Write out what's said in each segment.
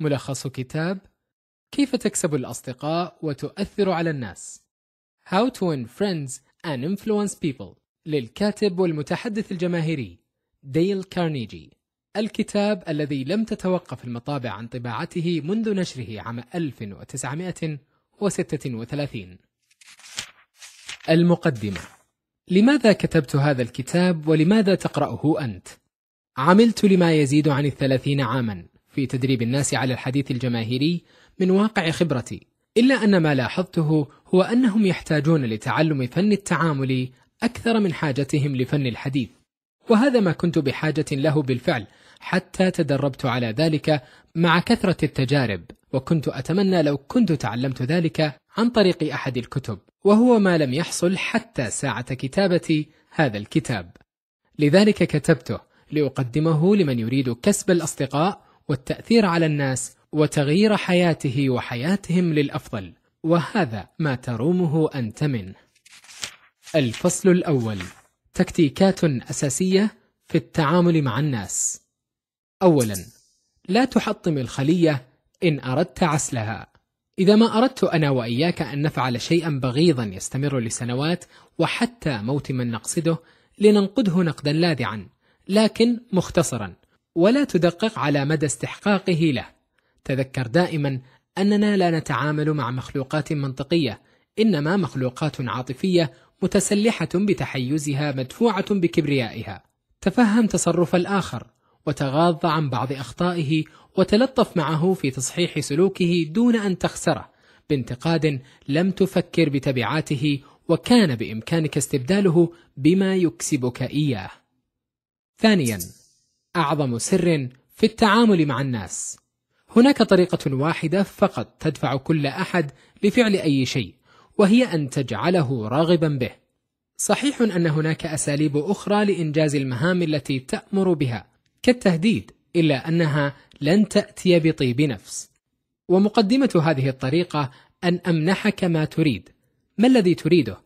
ملخص كتاب كيف تكسب الأصدقاء وتؤثر على الناس. How to win friends and influence people للكاتب والمتحدث الجماهيري ديل كارنيجي الكتاب الذي لم تتوقف المطابع عن طباعته منذ نشره عام 1936 المقدمة. لماذا كتبت هذا الكتاب ولماذا تقرأه أنت؟ عملت لما يزيد عن الثلاثين عاما. في تدريب الناس على الحديث الجماهيري من واقع خبرتي إلا أن ما لاحظته هو أنهم يحتاجون لتعلم فن التعامل أكثر من حاجتهم لفن الحديث. وهذا ما كنت بحاجة له بالفعل حتى تدربت على ذلك مع كثرة التجارب وكنت أتمنى لو كنت تعلمت ذلك عن طريق أحد الكتب وهو ما لم يحصل حتى ساعة كتابة هذا الكتاب. لذلك كتبته لأقدمه لمن يريد كسب الأصدقاء والتأثير على الناس وتغيير حياته وحياتهم للأفضل. وهذا ما ترومه أنت منه. الفصل الأول تكتيكات أساسية في التعامل مع الناس. أولا لا تحطم الخلية إن أردت عسلها. إذا ما أردت أنا وإياك أن نفعل شيئا بغيضا يستمر لسنوات وحتى موت من نقصده لننقده نقدا لاذعا لكن مختصرا ولا تدقق على مدى استحقاقه له تذكر دائما أننا لا نتعامل مع مخلوقات منطقية إنما مخلوقات عاطفية متسلحة بتحيزها مدفوعة بكبريائها تفهم تصرف الآخر وتغاض عن بعض أخطائه وتلطف معه في تصحيح سلوكه دون أن تخسره بانتقاد لم تفكر بتبعاته وكان بإمكانك استبداله بما يكسبك إياه. ثانيا أعظم سر في التعامل مع الناس. هناك طريقة واحدة فقط تدفع كل أحد لفعل أي شيء وهي أن تجعله راغبا به. صحيح أن هناك أساليب أخرى لإنجاز المهام التي تأمر بها كالتهديد إلا أنها لن تأتي بطيب نفس. ومقدمة هذه الطريقة أن أمنحك ما تريد. ما الذي تريده؟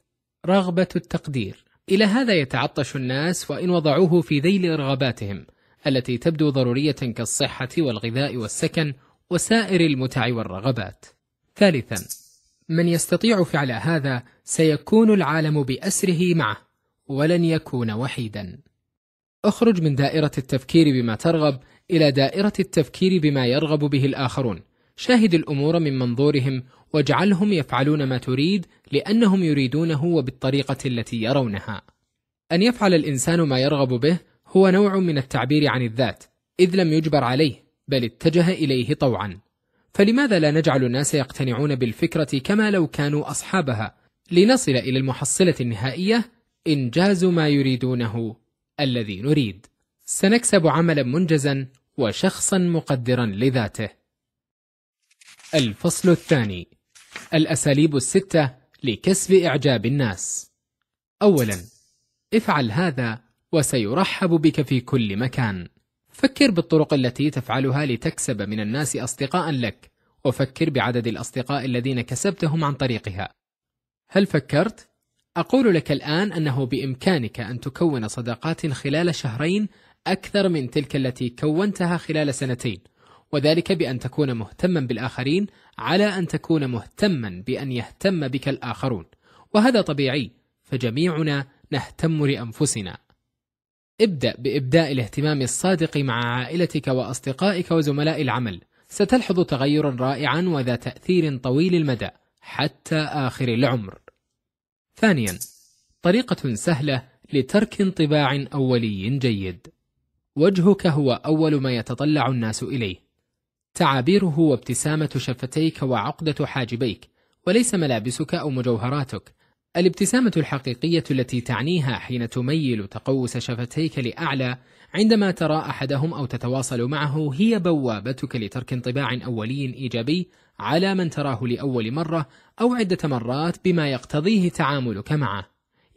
رغبة التقدير. إلى هذا يتعطش الناس وإن وضعوه في ذيل رغباتهم. التي تبدو ضرورية كالصحة والغذاء والسكن وسائر المتع والرغبات. ثالثا من يستطيع فعل هذا سيكون العالم بأسره معه ولن يكون وحيدا. أخرج من دائرة التفكير بما ترغب إلى دائرة التفكير بما يرغب به الآخرون. شاهد الأمور من منظورهم واجعلهم يفعلون ما تريد لأنهم يريدونه وبالطريقة التي يرونها. أن يفعل الإنسان ما يرغب به هو نوع من التعبير عن الذات إذ لم يجبر عليه بل اتجه إليه طوعا. فلماذا لا نجعل الناس يقتنعون بالفكرة كما لو كانوا أصحابها؟ لنصل إلى المحصلة النهائية إنجاز ما يريدونه الذي نريد. سنكسب عملا منجزا وشخصا مقدرا لذاته. الفصل الثاني الأساليب الستة لكسب إعجاب الناس. أولا افعل هذا وسيرحب بك في كل مكان. فكر بالطرق التي تفعلها لتكسب من الناس أصدقاء لك وفكر بعدد الأصدقاء الذين كسبتهم عن طريقها. هل فكرت؟ أقول لك الآن أنه بإمكانك أن تكون صداقات خلال شهرين أكثر من تلك التي كونتها خلال سنتين وذلك بأن تكون مهتما بالآخرين على أن تكون مهتما بأن يهتم بك الآخرون. وهذا طبيعي فجميعنا نهتم لأنفسنا. ابدأ بإبداء الاهتمام الصادق مع عائلتك وأصدقائك وزملاء العمل. ستلحظ تغيرا رائعا وذا تأثير طويل المدى حتى آخر العمر. ثانيا طريقة سهلة لترك انطباع أولي جيد. وجهك هو أول ما يتطلع الناس إليه. تعابيره وابتسامة شفتيك وعقدة حاجبيك وليس ملابسك أو مجوهراتك. الابتسامة الحقيقية التي تعنيها حين تميل تقوس شفتيك لأعلى عندما ترى أحدهم أو تتواصل معه هي بوابتك لترك انطباع أولي إيجابي على من تراه لأول مرة أو عدة مرات بما يقتضيه تعاملك معه.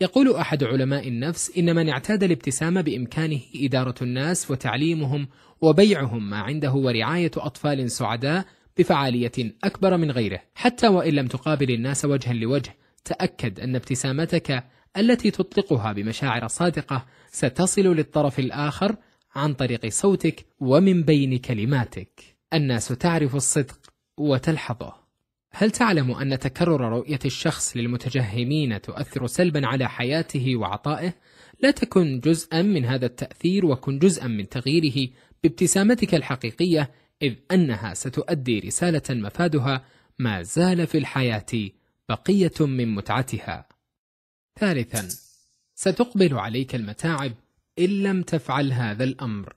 يقول أحد علماء النفس إن من اعتاد الابتسامة بإمكانه إدارة الناس وتعليمهم وبيعهم ما عنده ورعاية أطفال سعداء بفعالية أكبر من غيره حتى وإن لم تقابل الناس وجها لوجه تأكد أن ابتسامتك التي تطلقها بمشاعر صادقة ستصل للطرف الآخر عن طريق صوتك ومن بين كلماتك الناس تعرف الصدق وتلحظه هل تعلم أن تكرر رؤية الشخص للمتجهمين تؤثر سلبا على حياته وعطائه؟ لا تكن جزءا من هذا التأثير وكن جزءا من تغييره بابتسامتك الحقيقية إذ أنها ستؤدي رسالة مفادها ما زال في الحياة بقية من متعتها. ثالثا ستقبل عليك المتاعب إن لم تفعل هذا الأمر.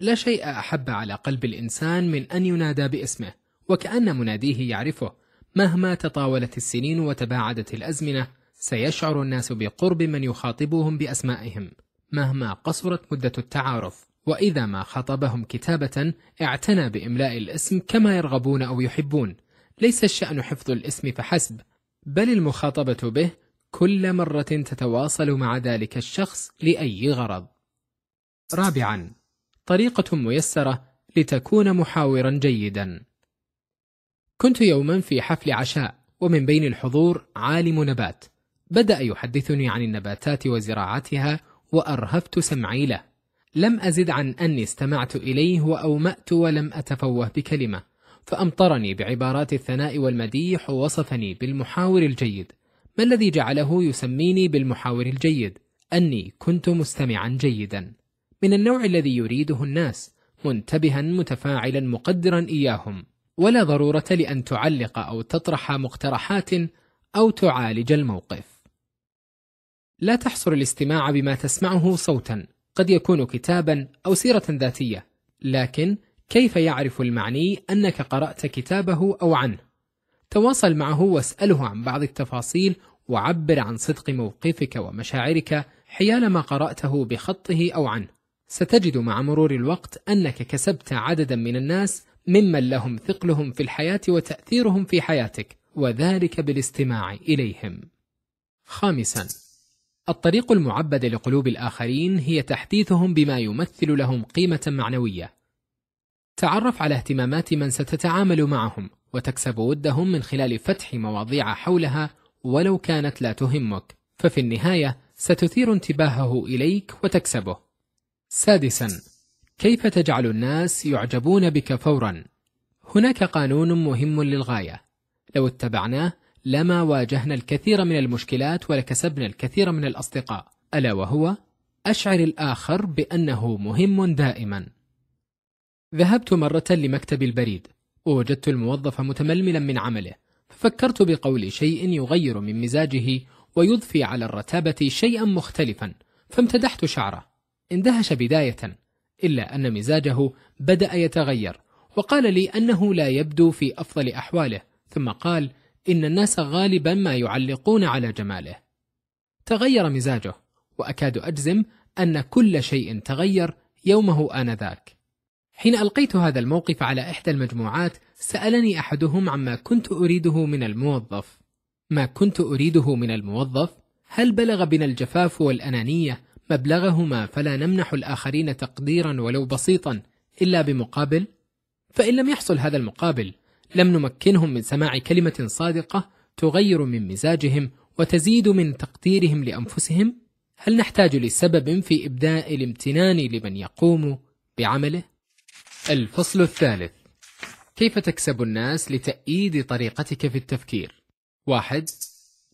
لا شيء أحب على قلب الإنسان من أن ينادى باسمه وكأن مناديه يعرفه مهما تطاولت السنين وتباعدت الأزمنة سيشعر الناس بقرب من يخاطبهم بأسمائهم مهما قصرت مدة التعارف وإذا ما خاطبهم كتابة اعتنى بإملاء الاسم كما يرغبون أو يحبون ليس الشأن حفظ الاسم فحسب بل المخاطبة به كل مرة تتواصل مع ذلك الشخص لأي غرض. رابعا طريقة ميسرة لتكون محاورا جيدا. كنت يوما في حفل عشاء ومن بين الحضور عالم نبات. بدأ يحدثني عن النباتات وزراعتها وأرهفت سمعي له. لم أزد عن أني استمعت إليه وأومأت ولم أتفوه بكلمة. فأمطرني بعبارات الثناء والمديح ووصفني بالمحاور الجيد. ما الذي جعله يسميني بالمحاور الجيد؟ أني كنت مستمعا جيدا. من النوع الذي يريده الناس منتبها متفاعلا مقدرا إياهم. ولا ضرورة لأن تعلق أو تطرح مقترحات أو تعالج الموقف. لا تحصر الاستماع بما تسمعه صوتا، قد يكون كتابا أو سيرة ذاتية، لكن كيف يعرف المعني أنك قرأت كتابه أو عنه؟ تواصل معه واسأله عن بعض التفاصيل وعبر عن صدق موقفك ومشاعرك حيال ما قرأته بخطه أو عنه. ستجد مع مرور الوقت أنك كسبت عددا من الناس ممن لهم ثقلهم في الحياة وتأثيرهم في حياتك وذلك بالاستماع إليهم. خامسا الطريق المعبد لقلوب الآخرين هي تحديثهم بما يمثل لهم قيمة معنوية. تعرف على اهتمامات من ستتعامل معهم وتكسب ودهم من خلال فتح مواضيع حولها ولو كانت لا تهمك، ففي النهاية ستثير انتباهه إليك وتكسبه. سادسا كيف تجعل الناس يعجبون بك فورا؟ هناك قانون مهم للغاية. لو اتبعناه لما واجهنا الكثير من المشكلات ولكسبنا الكثير من الأصدقاء ألا وهو؟ أشعر الآخر بأنه مهم دائما. ذهبت مرة لمكتب البريد. ووجدت الموظف متململا من عمله. ففكرت بقول شيء يغير من مزاجه ويضفي على الرتابة شيئا مختلفا. فامتدحت شعره. اندهش بداية. إلا أن مزاجه بدأ يتغير. وقال لي أنه لا يبدو في أفضل أحواله. ثم قال إن الناس غالبا ما يعلقون على جماله. تغير مزاجه. وأكاد أجزم أن كل شيء تغير يومه آنذاك. حين ألقيت هذا الموقف على إحدى المجموعات سألني أحدهم عما كنت أريده من الموظف. ما كنت أريده من الموظف؟ هل بلغ بنا الجفاف والأنانية؟ مبلغهما فلا نمنح الآخرين تقديرا ولو بسيطا إلا بمقابل؟ فإن لم يحصل هذا المقابل لم نمكنهم من سماع كلمة صادقة تغير من مزاجهم وتزيد من تقديرهم لأنفسهم؟ هل نحتاج لسبب في إبداء الامتنان لمن يقوم بعمله؟ الفصل الثالث. كيف تكسب الناس لتأييد طريقتك في التفكير؟ واحد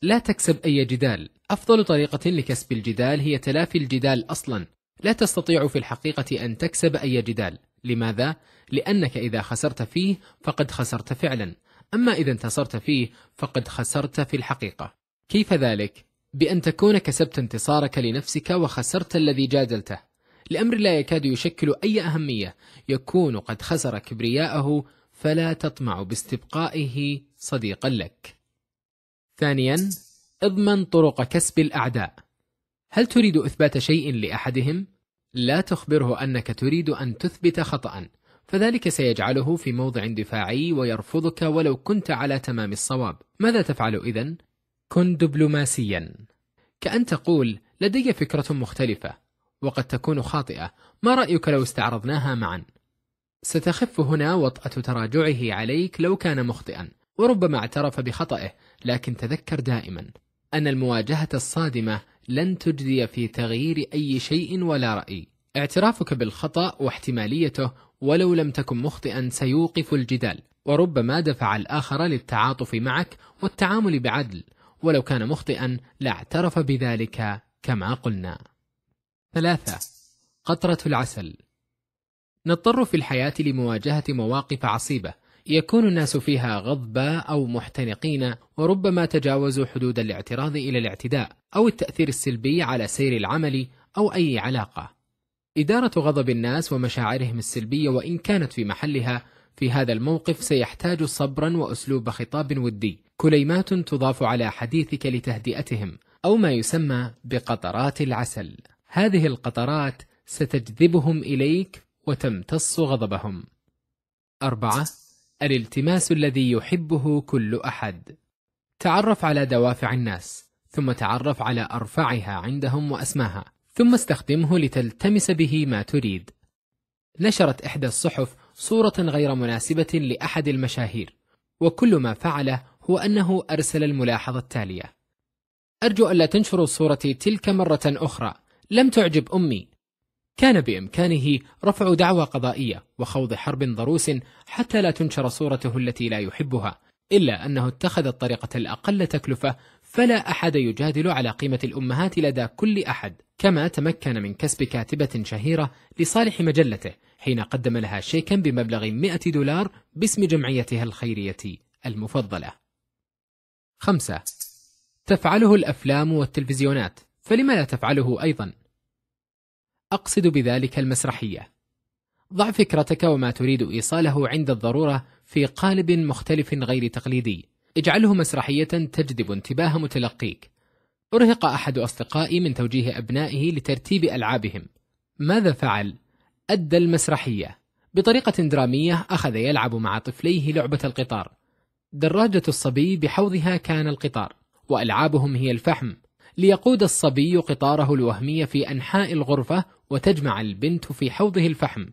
لا تكسب أي جدال. أفضل طريقة لكسب الجدال هي تلافي الجدال أصلا. لا تستطيع في الحقيقة أن تكسب أي جدال. لماذا؟ لأنك إذا خسرت فيه فقد خسرت فعلا. أما إذا انتصرت فيه فقد خسرت في الحقيقة. كيف ذلك؟ بأن تكون كسبت انتصارك لنفسك وخسرت الذي جادلته. لأمر لا يكاد يشكل أي أهمية. يكون قد خسر كبرياءه فلا تطمع باستبقائه صديقا لك. ثانيا اضمن طرق كسب الأعداء. هل تريد إثبات شيء لأحدهم؟ لا تخبره أنك تريد أن تثبت خطأ فذلك سيجعله في موضع دفاعي ويرفضك ولو كنت على تمام الصواب. ماذا تفعل إذن؟ كن دبلوماسيا. كأن تقول لدي فكرة مختلفة. وقد تكون خاطئة. ما رأيك لو استعرضناها معا؟ ستخف هنا وطأة تراجعه عليك لو كان مخطئا وربما اعترف بخطئه لكن تذكر دائما أن المواجهة الصادمة لن تجدي في تغيير أي شيء ولا رأي. اعترافك بالخطأ واحتماليته ولو لم تكن مخطئا سيوقف الجدال وربما دفع الآخر للتعاطف معك والتعامل بعدل. ولو كان مخطئا لاعترف بذلك كما قلنا. ثلاثة. قطرة العسل. نضطر في الحياة لمواجهة مواقف عصيبة. يكون الناس فيها غضباء أو محتنقين وربما تجاوزوا حدود الاعتراض إلى الاعتداء أو التأثير السلبي على سير العمل أو أي علاقة. إدارة غضب الناس ومشاعرهم السلبية وإن كانت في محلها في هذا الموقف سيحتاج صبرا وأسلوب خطاب ودي. كليمات تضاف على حديثك لتهدئتهم أو ما يسمى بقطرات العسل. هذه القطرات ستجذبهم إليك وتمتص غضبهم. أربعة الالتماس الذي يحبه كل أحد. تعرف على دوافع الناس ثم تعرف على أرفعها عندهم وأسماها ثم استخدمه لتلتمس به ما تريد. نشرت إحدى الصحف صورة غير مناسبة لأحد المشاهير وكل ما فعله هو أنه أرسل الملاحظة التالية. أرجو ألا تنشروا صورتي تلك مرة أخرى. لم تعجب أمي. كان بإمكانه رفع دعوى قضائية وخوض حرب ضروس حتى لا تنشر صورته التي لا يحبها إلا أنه اتخذ الطريقة الأقل تكلفة فلا أحد يجادل على قيمة الأمهات لدى كل أحد. كما تمكن من كسب كاتبة شهيرة لصالح مجلته حين قدم لها شيكا بمبلغ 100 دولار باسم جمعيتها الخيرية المفضلة. خمسة. تفعله الأفلام والتلفزيونات. فلما لا تفعله أيضا؟ أقصد بذلك المسرحية. ضع فكرتك وما تريد إيصاله عند الضرورة في قالب مختلف غير تقليدي. اجعله مسرحية تجذب انتباه متلقيك. أرهق أحد أصدقائي من توجيه أبنائه لترتيب ألعابهم. ماذا فعل؟ أدى المسرحية. بطريقة درامية أخذ يلعب مع طفليه لعبة القطار. دراجة الصبي بحوضها كان القطار وألعابهم هي الفحم. ليقود الصبي قطاره الوهمي في أنحاء الغرفة وتجمع البنت في حوضه الفحم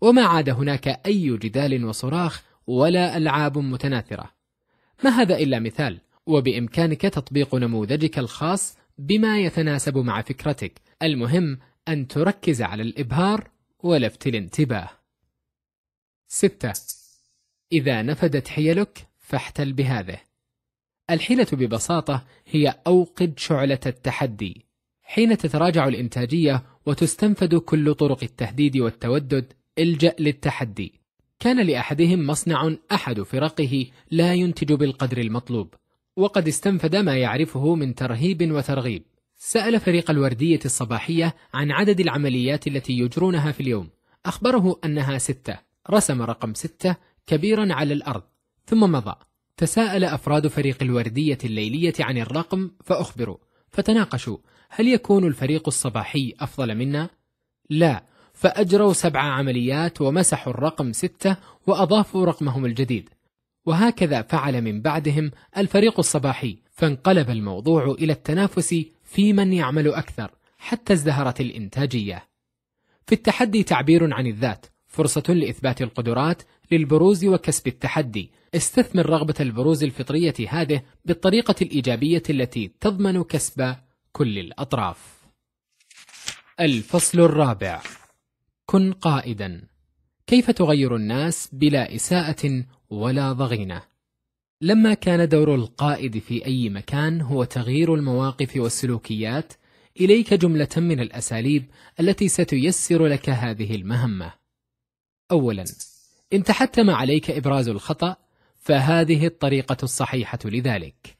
وما عاد هناك أي جدال وصراخ ولا ألعاب متناثرة. ما هذا إلا مثال وبإمكانك تطبيق نموذجك الخاص بما يتناسب مع فكرتك. المهم أن تركز على الإبهار ولفت الانتباه. 6. إذا نفدت حيلك فاحتل بهذه. الحيلة ببساطة هي أوقد شعلة التحدي. حين تتراجع الإنتاجية وتستنفد كل طرق التهديد والتودد إلجأ للتحدي. كان لأحدهم مصنع أحد فرقه لا ينتج بالقدر المطلوب وقد استنفد ما يعرفه من ترهيب وترغيب. سأل فريق الوردية الصباحية عن عدد العمليات التي يجرونها في اليوم. أخبره أنها ستة. رسم رقم ستة كبيرا على الأرض ثم مضى. تساءل أفراد فريق الوردية الليلية عن الرقم فأخبروا. فتناقشوا. هل يكون الفريق الصباحي أفضل منا؟ لا فأجروا سبع عمليات ومسحوا الرقم ستة وأضافوا رقمهم الجديد. وهكذا فعل من بعدهم الفريق الصباحي فانقلب الموضوع إلى التنافس في من يعمل أكثر حتى ازدهرت الإنتاجية. في التحدي تعبير عن الذات فرصة لإثبات القدرات للبروز وكسب التحدي. استثمر رغبة البروز الفطرية هذه بالطريقة الإيجابية التي تضمن كسب كل الأطراف. الفصل الرابع. كن قائدا. كيف تغير الناس بلا إساءة ولا ضغينة؟ لما كان دور القائد في أي مكان هو تغيير المواقف والسلوكيات إليك جملة من الأساليب التي ستيسر لك هذه المهمة. أولا إن تحتم عليك إبراز الخطأ فهذه الطريقة الصحيحة لذلك.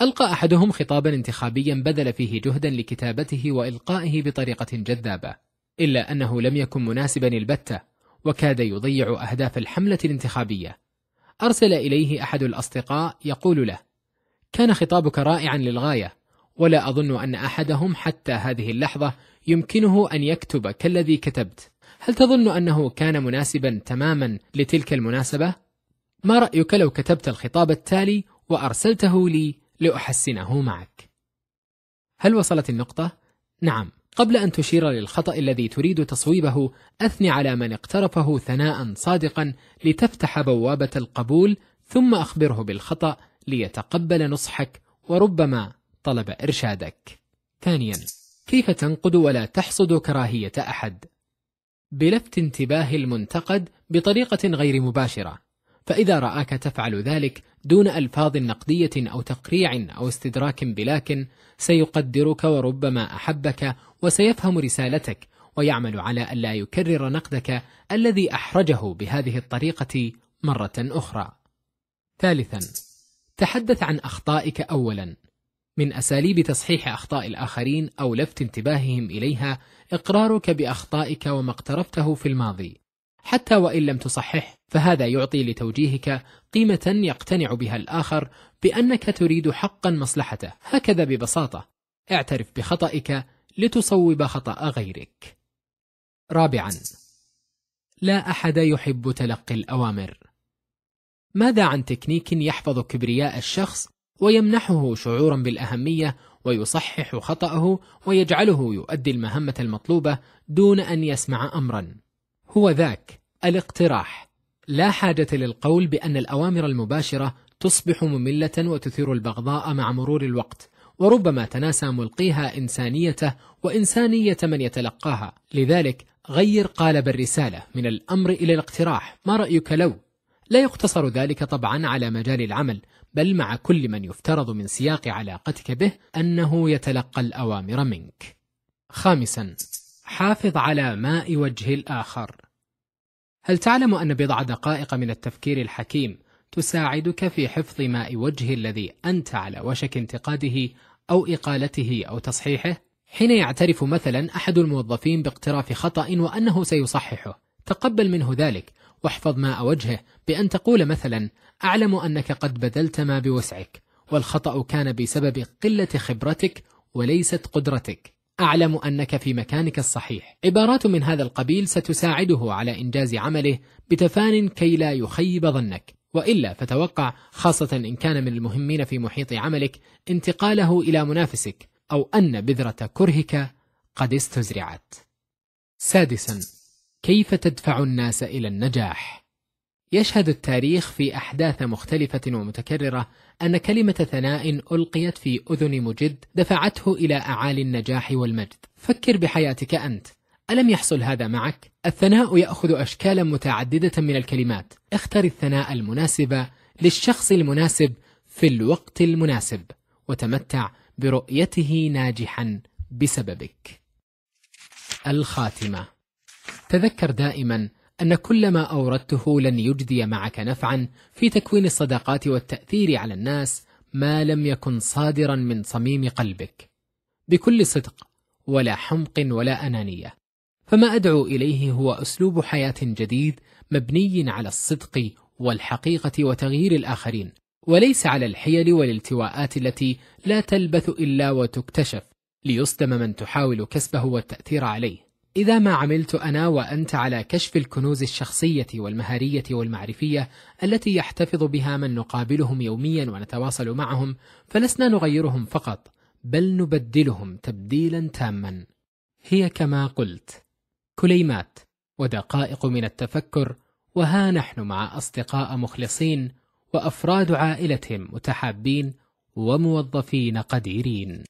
ألقى أحدهم خطابا انتخابيا بذل فيه جهدا لكتابته وإلقائه بطريقة جذابة إلا أنه لم يكن مناسبا البتة وكاد يضيع أهداف الحملة الانتخابية أرسل إليه أحد الأصدقاء يقول له كان خطابك رائعا للغاية ولا أظن أن أحدهم حتى هذه اللحظة يمكنه أن يكتب كالذي كتبت هل تظن أنه كان مناسبا تماما لتلك المناسبة؟ ما رأيك لو كتبت الخطاب التالي وأرسلته لي لأحسنه معك؟ هل وصلت النقطة؟ نعم قبل أن تشير للخطأ الذي تريد تصويبه أثني على من اقترفه ثناء صادقا لتفتح بوابة القبول ثم أخبره بالخطأ ليتقبل نصحك وربما طلب إرشادك ثانيا كيف تنقد ولا تحصد كراهية أحد بلفت انتباه المنتقد بطريقة غير مباشرة فإذا رآك تفعل ذلك دون ألفاظ نقدية أو تقريع أو استدراك بلاك سيقدرك وربما أحبك وسيفهم رسالتك ويعمل على ألا يكرر نقدك الذي أحرجه بهذه الطريقة مرة أخرى. ثالثا تحدث عن أخطائك أولا من أساليب تصحيح أخطاء الآخرين أو لفت انتباههم إليها إقرارك بأخطائك وما اقترفته في الماضي حتى وإن لم تصحح فهذا يعطي لتوجيهك قيمة يقتنع بها الآخر بأنك تريد حقا مصلحته. هكذا ببساطة. اعترف بخطئك لتصوب خطأ غيرك. رابعا. لا أحد يحب تلقي الأوامر. ماذا عن تكنيك يحفظ كبرياء الشخص ويمنحه شعورا بالأهمية ويصحح خطأه ويجعله يؤدي المهمة المطلوبة دون أن يسمع أمرا؟ هو ذاك الاقتراح. لا حاجة للقول بأن الأوامر المباشرة تصبح مملة وتثير البغضاء مع مرور الوقت وربما تناسى ملقيها إنسانيته وإنسانية من يتلقاها. لذلك غير قالب الرسالة من الأمر إلى الاقتراح. ما رأيك لو؟ لا يقتصر ذلك طبعا على مجال العمل بل مع كل من يفترض من سياق علاقتك به أنه يتلقى الأوامر منك. خامسا حافظ على ماء وجه الآخر. هل تعلم أن بضع دقائق من التفكير الحكيم تساعدك في حفظ ماء وجه الذي أنت على وشك انتقاده أو إقالته أو تصحيحه؟ حين يعترف مثلا أحد الموظفين باقتراف خطأ وأنه سيصححه تقبل منه ذلك واحفظ ماء وجهه بأن تقول مثلا أعلم أنك قد بذلت ما بوسعك والخطأ كان بسبب قلة خبرتك وليست قدرتك أعلم أنك في مكانك الصحيح. عبارات من هذا القبيل ستساعده على إنجاز عمله بتفان كي لا يخيب ظنك. وإلا فتوقع خاصة إن كان من المهمين في محيط عملك انتقاله إلى منافسك أو أن بذرة كرهك قد استزرعت. سادسا كيف تدفع الناس إلى النجاح؟ يشهد التاريخ في أحداث مختلفة ومتكررة أن كلمة ثناء ألقيت في أذن مجد دفعته إلى أعالي النجاح والمجد. فكر بحياتك أنت. ألم يحصل هذا معك؟ الثناء يأخذ أشكالا متعددة من الكلمات. اختر الثناء المناسب للشخص المناسب في الوقت المناسب وتمتع برؤيته ناجحا بسببك. الخاتمة. تذكر دائما أن كل ما أوردته لن يجدي معك نفعا في تكوين الصداقات والتأثير على الناس ما لم يكن صادرا من صميم قلبك. بكل صدق ولا حمق ولا أنانية. فما أدعو إليه هو أسلوب حياة جديد مبني على الصدق والحقيقة وتغيير الآخرين وليس على الحيل والالتواءات التي لا تلبث إلا وتكتشف ليصدم من تحاول كسبه والتأثير عليه. إذا ما عملت أنا وأنت على كشف الكنوز الشخصية والمهارية والمعرفية التي يحتفظ بها من نقابلهم يوميا ونتواصل معهم فلسنا نغيرهم فقط بل نبدلهم تبديلا تاما. هي كما قلت كليمات ودقائق من التفكر وها نحن مع أصدقاء مخلصين وأفراد عائلتهم متحابين وموظفين قديرين.